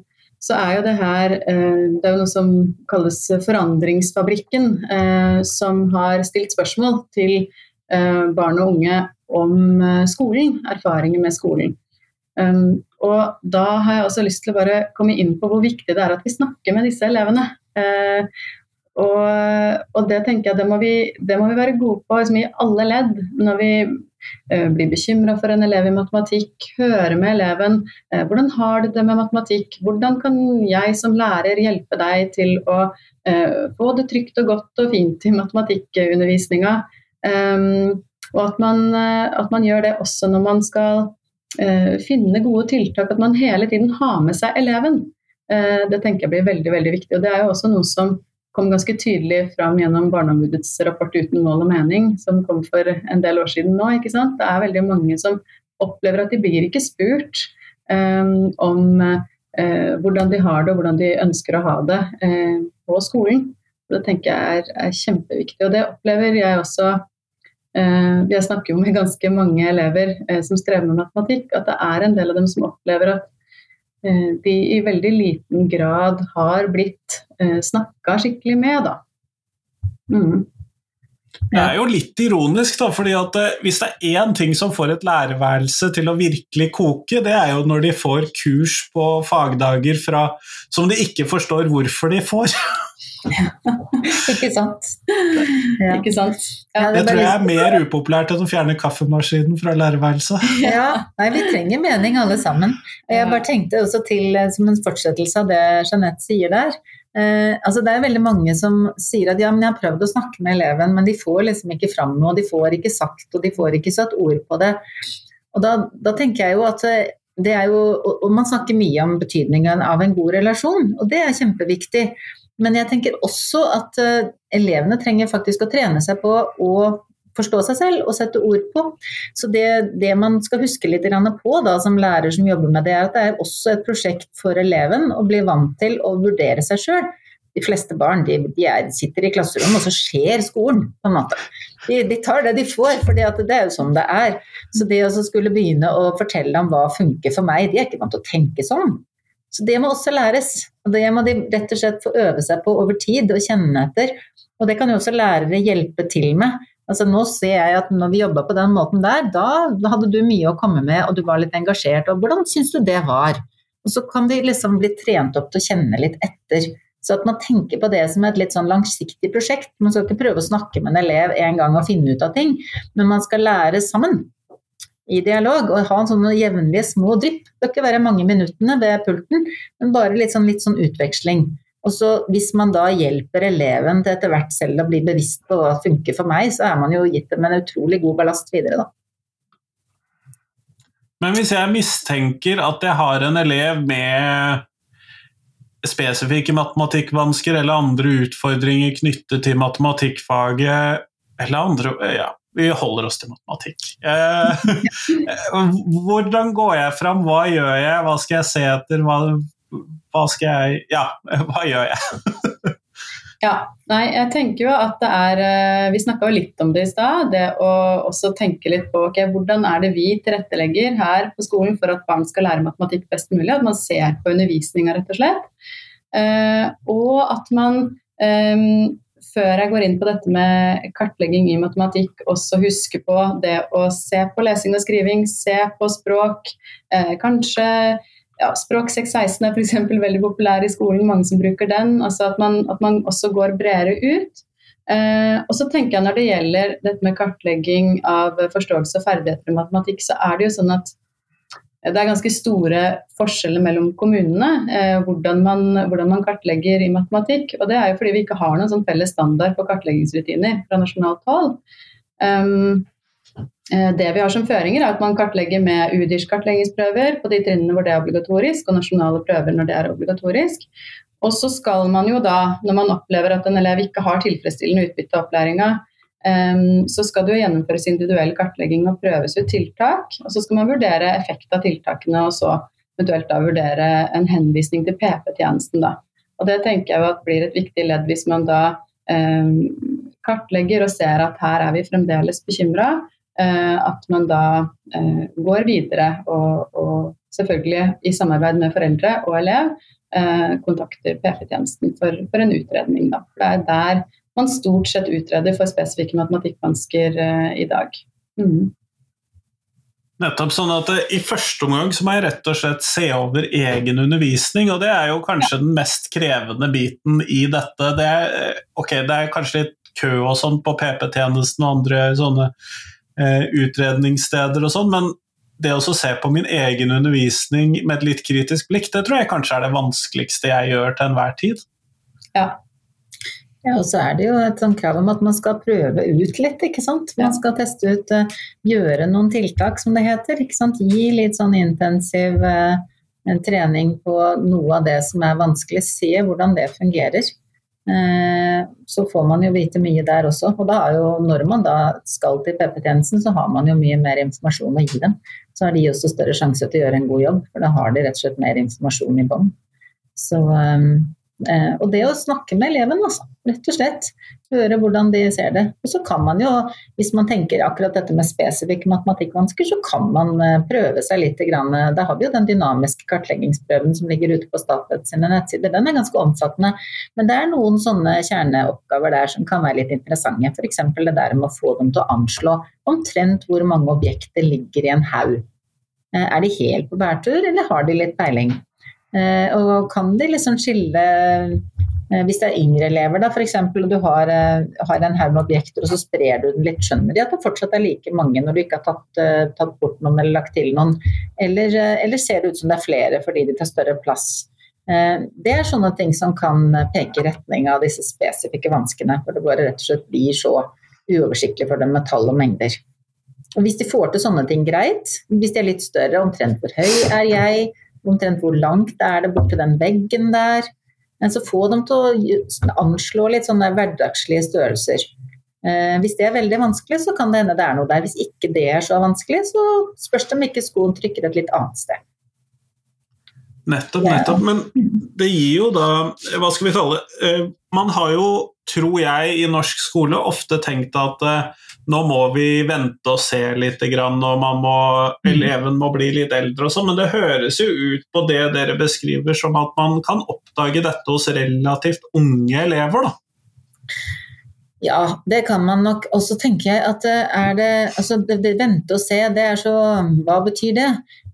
så er jo det her eh, Det er jo noe som kalles Forandringsfabrikken, eh, som har stilt spørsmål til eh, barn og unge om skolen, erfaringer med skolen. Um, og da har jeg også lyst til å bare komme inn på hvor viktig det er at vi snakker med disse elevene. Og, og, det tenker jeg det må, vi, det må vi være gode på liksom, i alle ledd. Når vi uh, blir bekymra for en elev i matematikk, høre med eleven uh, hvordan har du det med matematikk, hvordan kan jeg som lærer hjelpe deg til å uh, få det trygt og godt og fint i matematikkundervisninga. Um, og at man, at man, gjør det også når man skal finne gode tiltak, at man hele tiden har med seg eleven. det tenker jeg blir veldig, veldig viktig. og Det er jo også noe som kom ganske tydelig fram gjennom Barneombudets rapport 'Uten mål og mening', som kom for en del år siden nå. ikke sant? Det er veldig mange som opplever at de blir ikke spurt um, om uh, hvordan de har det og hvordan de ønsker å ha det uh, på skolen. Det tenker jeg er, er, kjempeviktig. Og det opplever jeg også uh, Jeg snakker jo med ganske mange elever som strever med matematikk, at det er en del av dem som opplever at Eh, de i veldig liten grad har blitt eh, snakka skikkelig med, da. Mm. Det er jo litt ironisk, da, fordi at eh, hvis det er én ting som får et lærerværelse til å virkelig koke, det er jo når de får kurs på fagdager fra, som de ikke forstår hvorfor de får. Ikke sant. Ja. Ikke sant? Ja, det, det tror jeg er mer upopulært enn å fjerne kaffemaskinen fra lærerværelset. Ja, nei, vi trenger mening alle sammen. Jeg bare tenkte også til, eh, som en fortsettelse av det Jeanette sier der. Eh, altså det er veldig mange som sier at ja, men jeg har prøvd å snakke med eleven, men de får liksom ikke fram noe, de får ikke sagt og de får ikke satt ord på det. Og da, da tenker jeg jo at eh, det er jo, og Man snakker mye om betydningen av en god relasjon, og det er kjempeviktig. Men jeg tenker også at uh, elevene trenger faktisk å trene seg på å forstå seg selv og sette ord på. Så det, det man skal huske litt på da, som lærer som jobber med det, er at det er også et prosjekt for eleven å bli vant til å vurdere seg sjøl de fleste barn de, de er, sitter i klasserommet, og så skjer skolen, på en måte. De, de tar det de får, for det er jo sånn det er. Så det å skulle begynne å fortelle om hva funker for meg, de er ikke vant til å tenke sånn. Så det må også læres. Og det må de rett og slett få øve seg på over tid og kjenne etter. Og det kan jo også lærere hjelpe til med. Altså nå ser jeg at når vi jobba på den måten der, da hadde du mye å komme med, og du var litt engasjert. Og hvordan syns du det var? Og så kan de liksom bli trent opp til å kjenne litt etter. Så at man tenker på det som et litt sånn langsiktig prosjekt. Man skal ikke prøve å snakke med en elev en gang og finne ut av ting, men man skal lære sammen i dialog og ha en sånne jevnlige små drypp. Det skal ikke være mange minuttene ved pulten, men bare litt sånn, litt sånn utveksling. Og så Hvis man da hjelper eleven til etter hvert selv å bli bevisst på hva som funker for meg, så er man jo gitt dem en utrolig god ballast videre, da. Men hvis jeg mistenker at jeg har en elev med spesifikke matematikkvansker eller andre utfordringer knyttet til matematikkfaget eller andre Ja, vi holder oss til matematikk. Eh, hvordan går jeg fram? Hva gjør jeg? Hva skal jeg se etter? Hva, hva skal jeg Ja, hva gjør jeg? ja, nei, jeg tenker jo at det er eh, Vi snakka jo litt om det i stad. Det å også tenke litt på ok, hvordan er det vi tilrettelegger her på skolen for at barn skal lære matematikk best mulig. At man ser på undervisninga, rett og slett. Eh, og at man um, før jeg går inn på dette med kartlegging i matematikk, også huske på det å se på lesing og skriving, se på språk. Eh, kanskje ja, Språk 616 er f.eks. veldig populær i skolen, mange som bruker den. altså At man, at man også går bredere ut. Eh, og så tenker jeg Når det gjelder dette med kartlegging av forståelse og ferdigheter i matematikk, så er det jo sånn at det er ganske store forskjeller mellom kommunene eh, hvordan, man, hvordan, man, kartlegger i matematikk. Og det er jo fordi vi ikke har noen sånn felles standard på kartleggingsrutiner fra nasjonalt hold. Um, det vi har som føringer, er at man kartlegger med UDIRs kartleggingsprøver på de trinnene hvor det er obligatorisk, og nasjonale prøver når det er obligatorisk. Og så skal man jo da, når man opplever at en elev ikke har tilfredsstillende utbytte av opplæringa, Um, så skal det jo gjennomføres individuell kartlegging og prøves ut tiltak. Og så skal man vurdere effekt av tiltakene, og så eventuelt da vurdere en henvisning til PP-tjenesten. da. Og Det tenker jeg jo at blir et viktig ledd hvis man da um, kartlegger og ser at her er vi fremdeles bekymra. Eh, at man da uh, går videre og, og, selvfølgelig i samarbeid med foreldre og elev uh, kontakter PP-tjenesten for, for, en utredning. Da. For det er der man stort sett utreder for spesifikke matematikkvansker i dag. Mm. Nettopp, sånn at eh, I første omgang så må jeg rett og slett se over egen undervisning, og det er jo kanskje ja. den mest krevende biten i dette. Det er, eh, okay, det er kanskje litt kø og sånn på PP-tjenesten og andre sånne eh, utredningssteder og sånn, men det å se på min egen undervisning med et litt kritisk blikk, det tror jeg kanskje er det vanskeligste jeg gjør til enhver tid. Ja, ja, og så er det jo et sånt krav om at man skal prøve ut litt, ikke sant. Man skal teste ut, uh, gjøre noen tiltak, som det heter. ikke sant? Gi litt sånn intensiv uh, trening på noe av det som er vanskelig. Se hvordan det fungerer. Uh, så får man jo vite mye der også. Og da har jo, når man da skal til PP-tjenesten, så har man jo mye mer informasjon å gi dem. Så har de også større sjanse til å gjøre en god jobb, for da har de rett og slett mer informasjon i bånn. Så um, Eh, og det å snakke med eleven, altså, rett og slett. Høre hvordan de ser det. Og så kan man jo, hvis man tenker akkurat dette med spesifikke matematikkvansker, så kan man eh, prøve seg litt. Grann. Da har vi jo den dynamiske kartleggingsprøven som ligger ute på Statped sine nettsider. Den er ganske omfattende. Men det er noen sånne kjerneoppgaver der som kan være litt interessante. F.eks. det der med å få dem til å anslå omtrent hvor mange objekter ligger i en haug. Eh, er de helt på bærtur, eller har de litt peiling? Eh, og kan de liksom skille Eh, hvis det er yngre elever, da f.eks., og du har, eh, har en haug med objekter og så sprer du den litt, skjønner de at det fortsatt er like mange når du ikke har tatt, tatt bort noen eller lagt til noen? Eller, eller, ser det ut som det er flere fordi de tar større plass? Det er sånne ting som kan peke i retning av disse spesifikke vanskene. For det bare rett og slett blir så uoversiktlig for dem med tall og mengder. Og hvis de får til sånne ting greit, hvis de er litt større, omtrent hvor høy er jeg, omtrent hvor langt er det borti den veggen der, men så få dem til å anslå litt sånne hverdagslige størrelser. Eh, hvis det er veldig vanskelig, så kan det hende det er noe der. Hvis ikke det er så vanskelig, så spørs det om ikke skoen trykker et litt annet sted. Nettopp, nettopp. Men det gir jo da Hva skal vi kalle det? Eh, man har jo, tror jeg, i norsk skole ofte tenkt at eh, nå må vi vente og se litt, og må, mm. eleven må bli litt eldre og sånn, men det høres jo ut på det dere beskriver som at man kan oppdage dette hos relativt unge elever, da? Ja, det kan man nok. Og så tenker jeg at eh, er det Altså, det, det, vente og se, det er så Hva betyr det?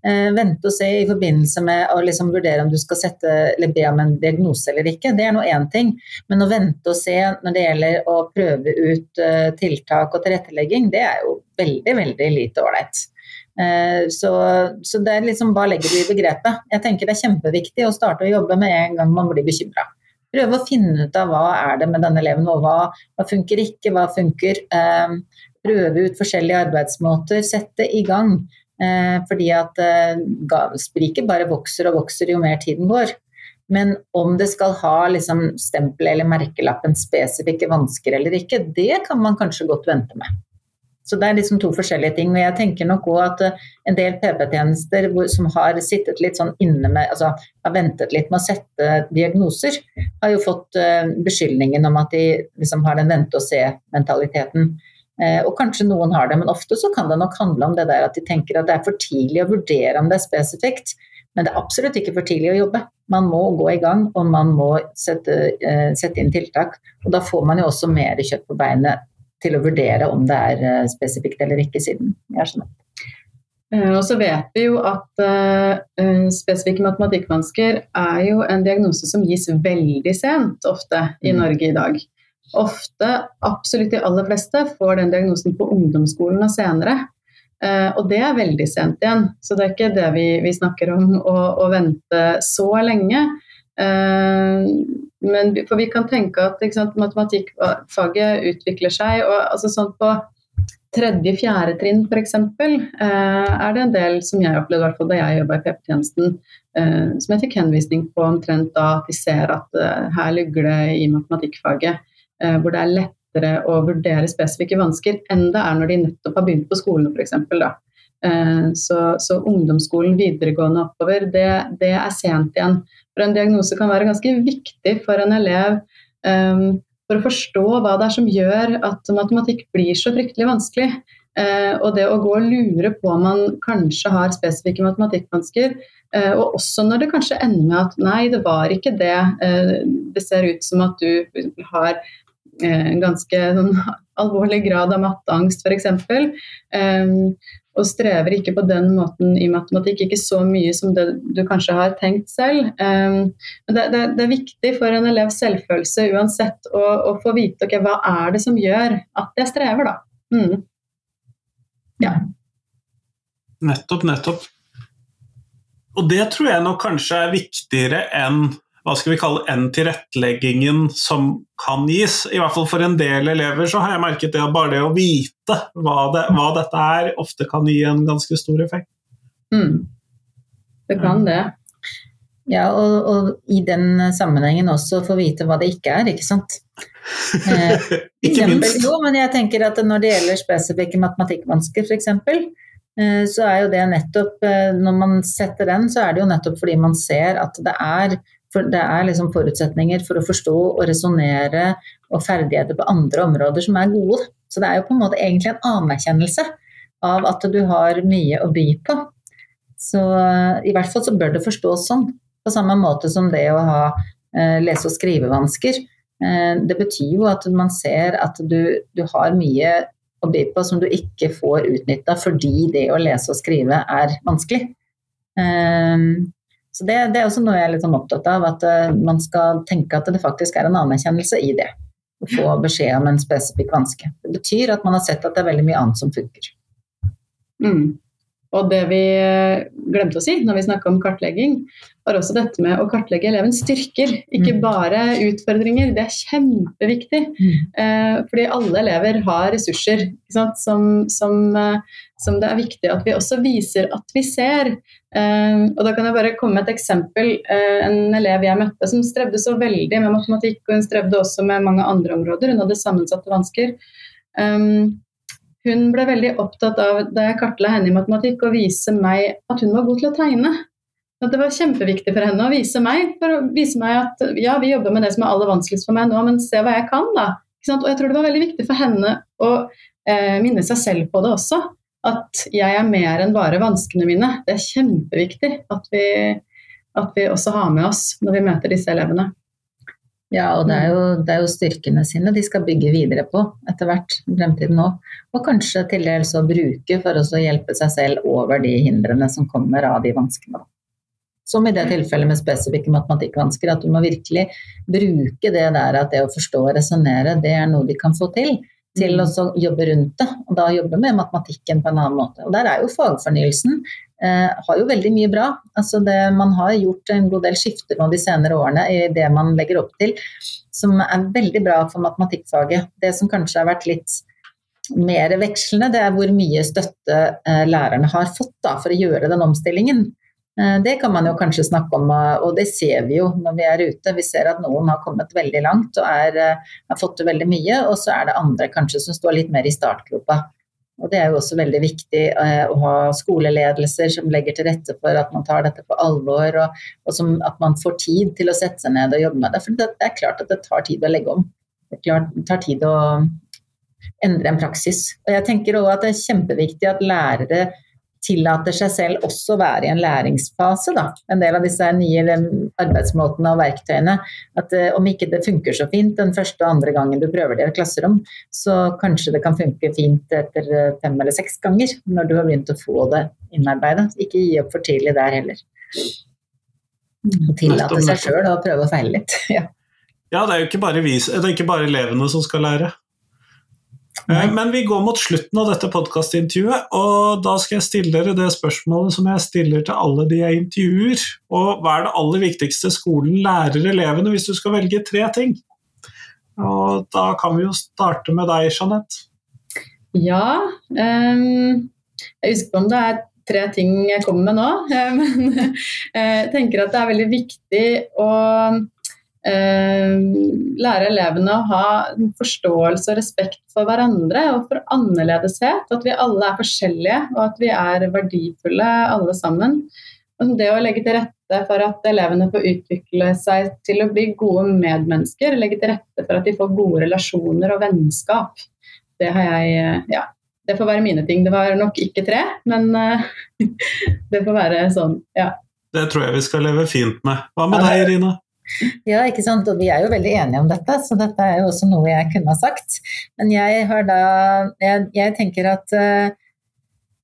Eh, vente og se i forbindelse med å liksom vurdere om du skal sette, eller be om en diagnose eller ikke, det er nå én ting. Men å vente og se når det gjelder å prøve ut eh, tiltak og tilrettelegging, det er jo veldig, veldig lite ålreit. Uh, så, så, det er liksom, hva legger du i begrepet? Jeg tenker det er kjempeviktig å starte å jobbe med en gang man blir bekymra. Prøve å finne ut av hva er det med denne eleven, og hva, hva funker ikke, hva funker. Uh, prøve ut forskjellige arbeidsmåter, sette i gang. Eh, fordi at eh, spriket bare vokser og vokser jo mer tiden går. Men om det skal ha liksom, stempel eller merkelappen spesifikke vansker eller ikke, det kan man kanskje godt vente med. Så det er liksom to forskjellige ting. Og jeg tenker nok òg at eh, en del PP-tjenester som har sittet litt sånn inne med Altså har ventet litt med å sette diagnoser, har jo fått beskyldningen om at de liksom har den vente-og-se-mentaliteten. Eh, og kanskje noen har det, men ofte så kan det nok handle om det der at de tenker at det er for tidlig å vurdere om det er spesifikt. Men det er absolutt ikke for tidlig å jobbe. Man må gå i gang, og man må sette, sette inn tiltak. Og da får man jo også mer kjøtt på beinet til å vurdere om det er uh, spesifikt eller ikke, siden jeg er sånn. Og så vet vi jo at uh, spesifikke matematikkvansker er jo en diagnose som gis veldig sent ofte i mm. Norge i dag ofte, absolutt de aller fleste, får den diagnosen på ungdomsskolen og senere. Uh, og det er veldig sent igjen, så det er ikke det vi, vi snakker om å, å, vente så lenge. Uh, men, for vi kan tenke at sant, matematikkfaget utvikler seg, og altså sånn på tredje-fjerde trinn f.eks. Eh, er det en del som jeg opplevde hvert fall da jeg jobba i PP-tjenesten, eh, som jeg fikk henvisning på omtrent da at de ser at eh, her ligger det i matematikkfaget Eh, hvor det er lettere å vurdere spesifikke vansker enn det er når de nettopp har begynt på skolen f.eks. Eh, så, så ungdomsskolen, videregående oppover, det, det, er sent igjen. For en diagnose kan være ganske viktig for en elev um, for å forstå hva det er som gjør at matematikk blir så fryktelig vanskelig. Uh, og det å gå og lure på om man kanskje har spesifikke matematikkvansker, uh, og også når det kanskje ender med at nei, det var ikke det. Uh, det ser ut som at du har en ganske sånn, alvorlig grad av matteangst f.eks. Um, og strever ikke på den måten i matematikk, ikke så mye som det du kanskje har tenkt selv. Um, det, det, det, er viktig for en elevs selvfølelse uansett å, å få vite okay, hva er det som gjør at jeg strever, da. Mm. Ja. Nettopp, nettopp. Og det tror jeg nok kanskje er viktigere enn hva skal vi kalle enn tilretteleggingen som kan gis. I hvert fall for en del elever så har jeg merket det at bare det å vite hva, det, hva dette er, ofte kan gi en ganske stor effekt. Mm. Det kan det. Ja, og, og, i den sammenhengen også få vite hva det ikke er, ikke sant. Eh, ikke minst. Jo, men jeg tenker at når det gjelder spesifikke matematikkvansker f.eks., eh, så er jo det nettopp eh, Når man setter den, så er det jo nettopp fordi man ser at det er for det er liksom forutsetninger for å forstå og resonnere og ferdigheter på andre områder som er gode. Så det er jo på en måte egentlig en anerkjennelse av at du har mye å by på. Så i hvert fall så bør det forstås sånn. På samme måte som det å ha eh, lese- og skrivevansker. Eh, det betyr jo at man ser at du, du har mye å by på som du ikke får utnytta fordi det å lese og skrive er vanskelig. Eh, Så det, det, er også noe jeg er litt sånn opptatt av, at uh, man skal tenke at det faktisk er en anerkjennelse i det. Å få beskjed om en spesifikk vanske. Det betyr at man har sett at det er veldig mye annet som funker. Mm. Og det vi eh, glemte å si når vi snakka om kartlegging, var også dette med å kartlegge elevens styrker, ikke mm. bare utfordringer. Det er kjempeviktig. Mm. Eh, fordi alle elever har ressurser som, som, eh, som, det er viktig at vi også viser at vi ser. Eh, og da kan jeg bare komme med et eksempel. Eh, en elev jeg møtte som strevde så veldig med matematikk, og hun strevde også med mange andre områder. Hun hadde sammensatte vansker. Um, hun ble veldig opptatt av, da jeg kartla henne i matematikk, å vise meg at hun var god til å tegne. At det var kjempeviktig for henne å vise meg, for å vise meg at ja, vi jobber med det som er aller vanskeligst for meg nå, men se hva jeg kan, da. Og jeg tror det var veldig viktig for henne å eh, minne seg selv på det også. At jeg er mer enn bare vanskene mine. Det er kjempeviktig at vi, at vi også har med oss når vi møter disse elevene. Ja, og det er, jo, det er, jo, styrkene sine de skal bygge videre på etter hvert fremtiden òg. Og kanskje til dels å bruke for å hjelpe seg selv over de hindrene som kommer av de vanskene. Som i det tilfellet med spesifikke matematikkvansker, at du må virkelig bruke det der at det å forstå og resonnere, det er noe de kan få til. Til mm. å jobbe rundt det, og da jobbe med matematikken på en annen måte. Og der er jo fagfornyelsen eh, har jo veldig mye bra. Altså det, man har gjort en god del skifter nå de senere årene i det man legger opp til, som er veldig bra for matematikkfaget. Det som kanskje har vært litt mer vekslende, det er hvor mye støtte eh, lærerne har fått da, for å gjøre den omstillingen. Eh, det kan man jo kanskje snakke om, eh, og det ser vi jo når vi er ute. Vi ser at noen har kommet veldig langt og er, eh, har fått til veldig mye, og så er det andre kanskje som står litt mer i startgropa. Og Det er jo også veldig viktig å ha skoleledelser som legger til rette for at man tar dette på alvor, og, og som, at man får tid til å sette seg ned og jobbe med det. For det, det er klart at det tar tid å legge om. Det, klart, det tar tid å endre en praksis. Og jeg tenker også at det er kjempeviktig at lærere tillater seg selv også å være i en læringsfase. Da. En del av disse nye arbeidsmåtene og verktøyene. At uh, om ikke det funker så fint den første og andre gangen du prøver det i et klasserom, så kanskje det kan funke fint etter uh, fem eller seks ganger når du har begynt å få det innarbeidet. Ikke gi opp for tidlig der heller. Og tillate seg sjøl å prøve å feile litt. ja. ja, det er jo ikke bare, vi, det er ikke bare elevene som skal lære. Eh, men vi går mot slutten av dette podkastintervjuet, og da skal jeg stille dere det spørsmålet som jeg stiller til alle de jeg intervjuer. Og hva er det aller viktigste skolen lærer elevene, hvis du skal velge tre ting? Og da kan vi jo starte med deg, Jeanette. Ja um, Jeg husker på om det er tre ting jeg kommer med nå, men jeg tenker at det er veldig viktig å Eh, lære elevene å ha forståelse og respekt for hverandre og for annerledeshet. At vi alle er forskjellige og at vi er verdifulle alle sammen. Og det å legge til rette for at elevene får utvikle seg til å bli gode medmennesker, legge til rette for at de får gode relasjoner og vennskap, det har jeg Ja. Det får være mine ting. Det var nok ikke tre, men eh, det får være sånn, ja. Det tror jeg vi skal leve fint med. Hva med deg, Irina? Ja, ikke sant. Og vi er jo veldig enige om dette, så dette er jo også noe jeg kunne ha sagt. Men jeg har da Jeg, jeg tenker at uh,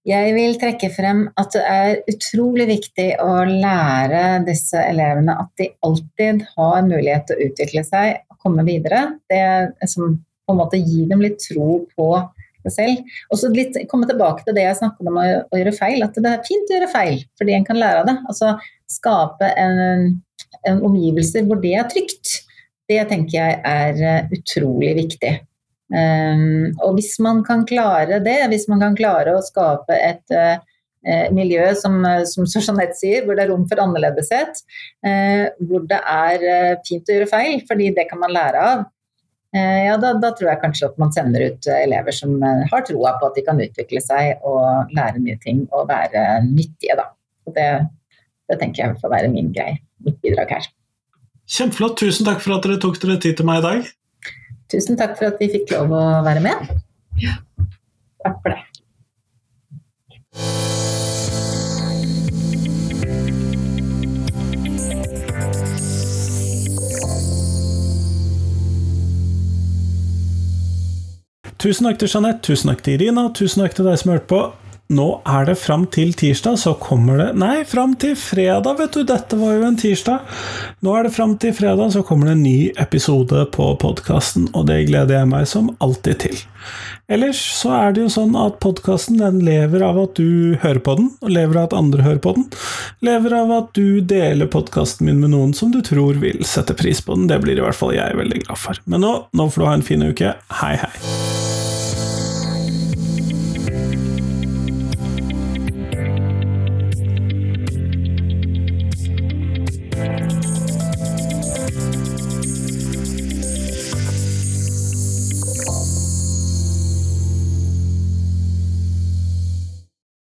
jeg vil trekke frem at det er utrolig viktig å lære disse elevene at de alltid har mulighet til å utvikle seg og komme videre. Det som på en måte gir dem litt tro på det selv. Og så komme tilbake til det jeg snakket om å, å gjøre feil. At det er fint å gjøre feil, fordi en kan lære av det. Altså skape en omgivelser hvor det er trygt, det tenker jeg er eh, utrolig viktig. Um, og hvis man kan klare det, hvis man kan klare å skape et uh, miljø som, som Jeanette sier, hvor det er rom for annerledeshet, hvor det er fint å gjøre feil, fordi det kan man lære av, ja, da, da, tror jeg kanskje at man sender ut elever som har troa på at de kan utvikle seg og lære nye ting og være nyttige, da. Det, det tenker jeg får være min greie mitt bidrag her. Kjempeflott. Tusen takk for at dere tok dere tid til meg i dag. Tusen takk for at vi fikk lov å være med. Ja, takk for det. Tusen takk til Jeanette, tusen takk til Irina, tusen takk til deg som hørte på. Nå er det fram til tirsdag, så kommer det Nei, fram til fredag, vet du. Dette var jo en tirsdag. Nå er det fram til fredag, så kommer det en ny episode på podkasten, og det gleder jeg meg som alltid til. Ellers så er det jo sånn at podkasten den lever av at du hører på den, og lever av at andre hører på den. Lever av at du deler podkasten min med noen som du tror vil sette pris på den. Det blir i hvert fall jeg veldig glad for. Men nå, nå får du ha en fin uke. Hei, hei.